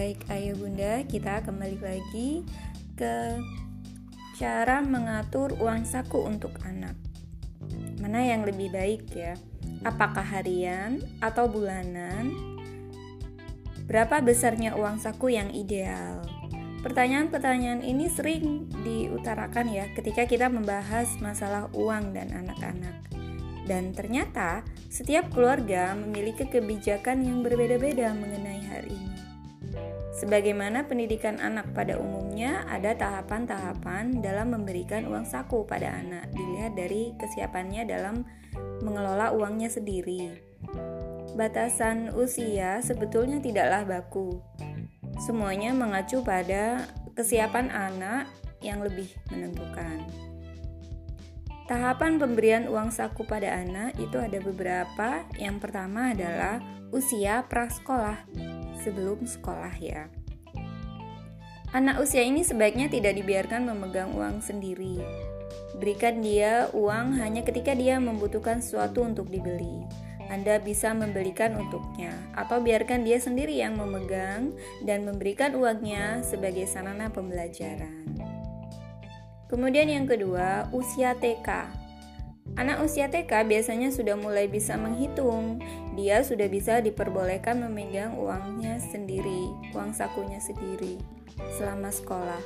Baik ayah bunda, kita kembali lagi ke cara mengatur uang saku untuk anak. Mana yang lebih baik ya? Apakah harian atau bulanan? Berapa besarnya uang saku yang ideal? Pertanyaan-pertanyaan ini sering diutarakan ya ketika kita membahas masalah uang dan anak-anak. Dan ternyata setiap keluarga memiliki kebijakan yang berbeda-beda mengenai hal ini. Sebagaimana pendidikan anak pada umumnya, ada tahapan-tahapan dalam memberikan uang saku pada anak, dilihat dari kesiapannya dalam mengelola uangnya sendiri. Batasan usia sebetulnya tidaklah baku. Semuanya mengacu pada kesiapan anak yang lebih menentukan. Tahapan pemberian uang saku pada anak itu ada beberapa. Yang pertama adalah usia prasekolah sebelum sekolah ya. Anak usia ini sebaiknya tidak dibiarkan memegang uang sendiri. Berikan dia uang hanya ketika dia membutuhkan sesuatu untuk dibeli. Anda bisa membelikan untuknya, atau biarkan dia sendiri yang memegang dan memberikan uangnya sebagai sarana pembelajaran. Kemudian, yang kedua, usia TK. Anak usia TK biasanya sudah mulai bisa menghitung. Dia sudah bisa diperbolehkan memegang uangnya sendiri, uang sakunya sendiri selama sekolah.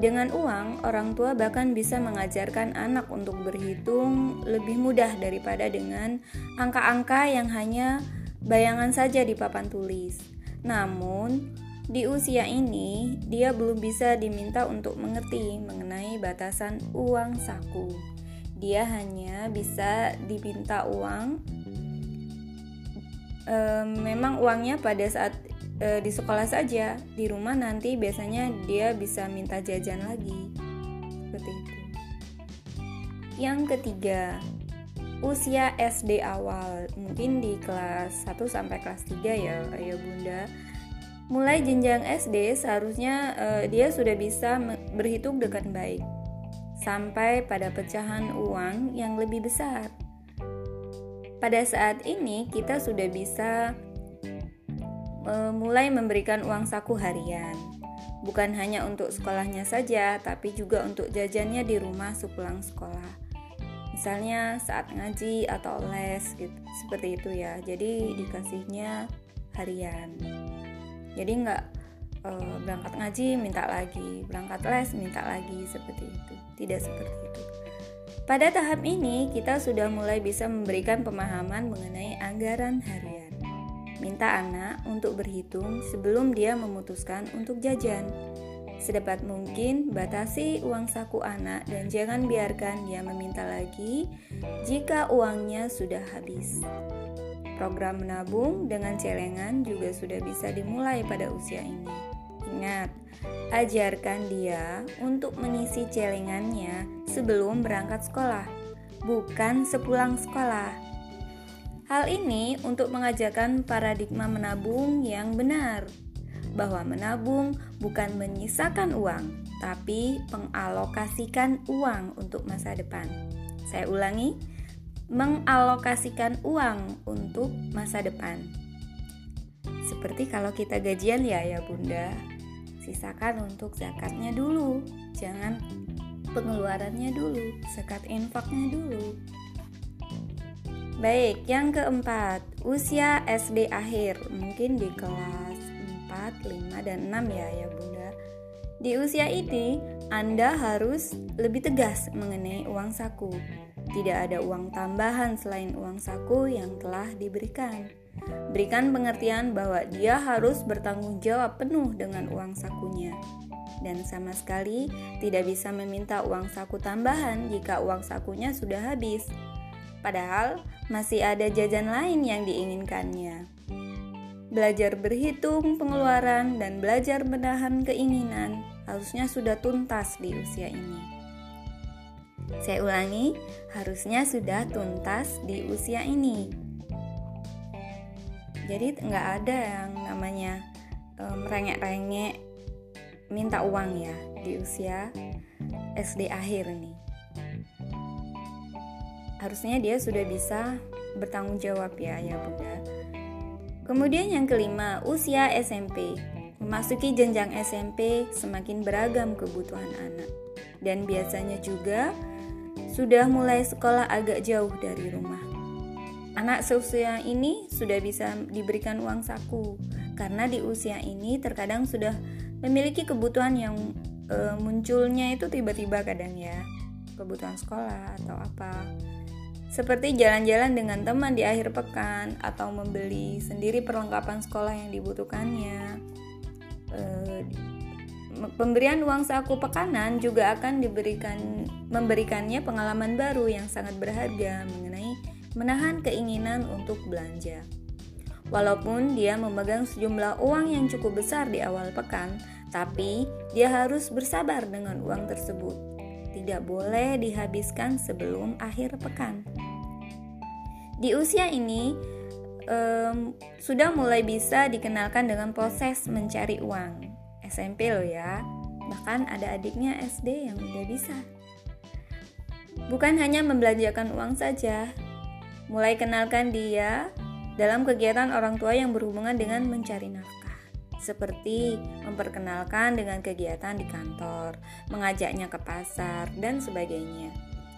Dengan uang, orang tua bahkan bisa mengajarkan anak untuk berhitung lebih mudah daripada dengan angka-angka yang hanya bayangan saja di papan tulis. Namun, di usia ini, dia belum bisa diminta untuk mengerti mengenai batasan uang saku dia hanya bisa diminta uang e, memang uangnya pada saat e, di sekolah saja. Di rumah nanti biasanya dia bisa minta jajan lagi. Seperti itu. Yang ketiga usia SD awal. Mungkin di kelas 1 sampai kelas 3 ya ayah bunda. Mulai jenjang SD seharusnya e, dia sudah bisa berhitung dengan baik. Sampai pada pecahan uang yang lebih besar. Pada saat ini, kita sudah bisa uh, mulai memberikan uang saku harian, bukan hanya untuk sekolahnya saja, tapi juga untuk jajannya di rumah sepulang sekolah. Misalnya saat ngaji atau les, gitu, seperti itu ya. Jadi dikasihnya harian. Jadi nggak uh, berangkat ngaji minta lagi, berangkat les minta lagi seperti itu. Tidak seperti itu. Pada tahap ini kita sudah mulai bisa memberikan pemahaman mengenai anggaran harian. Minta anak untuk berhitung sebelum dia memutuskan untuk jajan. Sedapat mungkin batasi uang saku anak dan jangan biarkan dia meminta lagi jika uangnya sudah habis. Program menabung dengan celengan juga sudah bisa dimulai pada usia ini. Ingat, ajarkan dia untuk mengisi celengannya sebelum berangkat sekolah, bukan sepulang sekolah. Hal ini untuk mengajarkan paradigma menabung yang benar, bahwa menabung bukan menyisakan uang, tapi mengalokasikan uang untuk masa depan. Saya ulangi, mengalokasikan uang untuk masa depan. Seperti kalau kita gajian ya ya bunda sisakan untuk zakatnya dulu. Jangan pengeluarannya dulu zakat infaknya dulu. Baik yang keempat usia SD akhir. Mungkin di kelas 4, 5, dan 6 ya ya bunda. Di usia ini anda harus lebih tegas mengenai uang saku. Tidak ada uang tambahan selain uang saku yang telah diberikan Berikan pengertian bahwa dia harus bertanggung jawab penuh dengan uang sakunya dan sama sekali tidak bisa meminta uang saku tambahan jika uang sakunya sudah habis. Padahal masih ada jajan lain yang diinginkannya. Belajar berhitung pengeluaran dan belajar menahan keinginan harusnya sudah tuntas di usia ini. Saya ulangi, harusnya sudah tuntas di usia ini jadi nggak ada yang namanya um, rengek-rengek minta uang ya di usia SD akhir nih harusnya dia sudah bisa bertanggung jawab ya ya bunda Kemudian yang kelima, usia SMP. Memasuki jenjang SMP semakin beragam kebutuhan anak. Dan biasanya juga sudah mulai sekolah agak jauh dari rumah. Anak seusia ini sudah bisa diberikan uang saku. Karena di usia ini terkadang sudah memiliki kebutuhan yang e, munculnya itu tiba-tiba kadang ya. Kebutuhan sekolah atau apa. Seperti jalan-jalan dengan teman di akhir pekan atau membeli sendiri perlengkapan sekolah yang dibutuhkannya. E, pemberian uang saku pekanan juga akan diberikan memberikannya pengalaman baru yang sangat berharga mengenai menahan keinginan untuk belanja. Walaupun dia memegang sejumlah uang yang cukup besar di awal pekan, tapi dia harus bersabar dengan uang tersebut. Tidak boleh dihabiskan sebelum akhir pekan. Di usia ini um, sudah mulai bisa dikenalkan dengan proses mencari uang. SMP loh ya. Bahkan ada adiknya SD yang udah bisa. Bukan hanya membelanjakan uang saja, mulai kenalkan dia dalam kegiatan orang tua yang berhubungan dengan mencari nafkah, seperti memperkenalkan dengan kegiatan di kantor, mengajaknya ke pasar, dan sebagainya.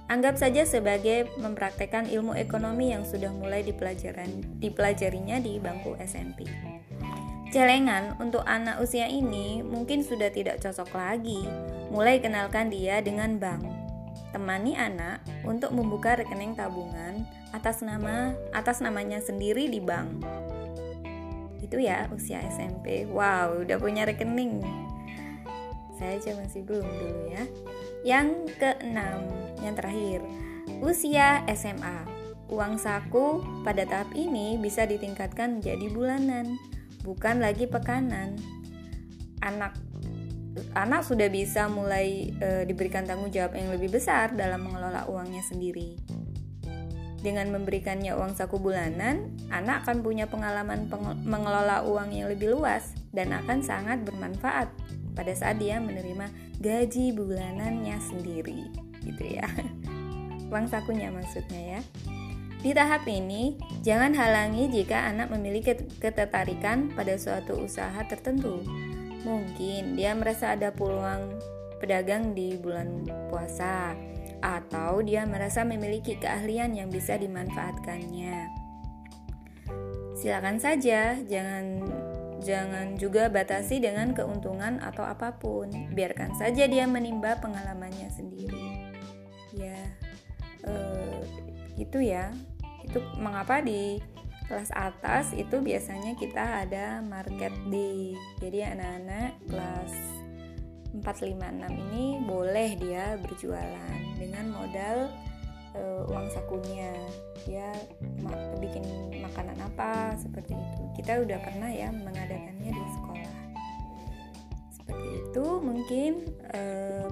Anggap saja sebagai mempraktekkan ilmu ekonomi yang sudah mulai dipelajarinya di bangku SMP. Celengan untuk anak usia ini mungkin sudah tidak cocok lagi. Mulai kenalkan dia dengan bank. Temani anak untuk membuka rekening tabungan atas nama atas namanya sendiri di bank. Itu ya usia SMP. Wow, udah punya rekening. Saya aja masih belum dulu ya. Yang keenam, yang terakhir, usia SMA. Uang saku pada tahap ini bisa ditingkatkan menjadi bulanan, bukan lagi pekanan. Anak anak sudah bisa mulai e, diberikan tanggung jawab yang lebih besar dalam mengelola uangnya sendiri. Dengan memberikannya uang saku bulanan, anak akan punya pengalaman mengelola uang yang lebih luas dan akan sangat bermanfaat pada saat dia menerima gaji bulanannya sendiri gitu ya. Uang sakunya maksudnya ya. Di tahap ini jangan halangi jika anak memiliki ketertarikan pada suatu usaha tertentu mungkin dia merasa ada peluang pedagang di bulan puasa atau dia merasa memiliki keahlian yang bisa dimanfaatkannya silakan saja jangan Jangan juga batasi dengan keuntungan atau apa pun. Biarkan saja dia menimba pengalamannya sendiri. Ya, eh, itu ya. Itu mengapa di kelas atas itu biasanya kita ada market day. Jadi anak-anak kelas 4, 5, 6 ini boleh dia berjualan dengan modal uh, uang sakunya. Dia ma bikin makanan apa seperti itu. Kita udah pernah ya mengadakannya di sekolah. Seperti itu mungkin uh,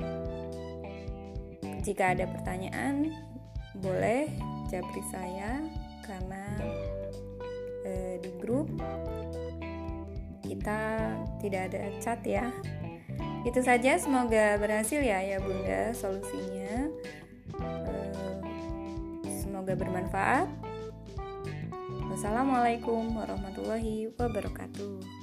jika ada pertanyaan boleh japri saya karena di grup kita tidak ada chat ya itu saja semoga berhasil ya ya bunda solusinya Semoga bermanfaat. Wassalamualaikum warahmatullahi wabarakatuh.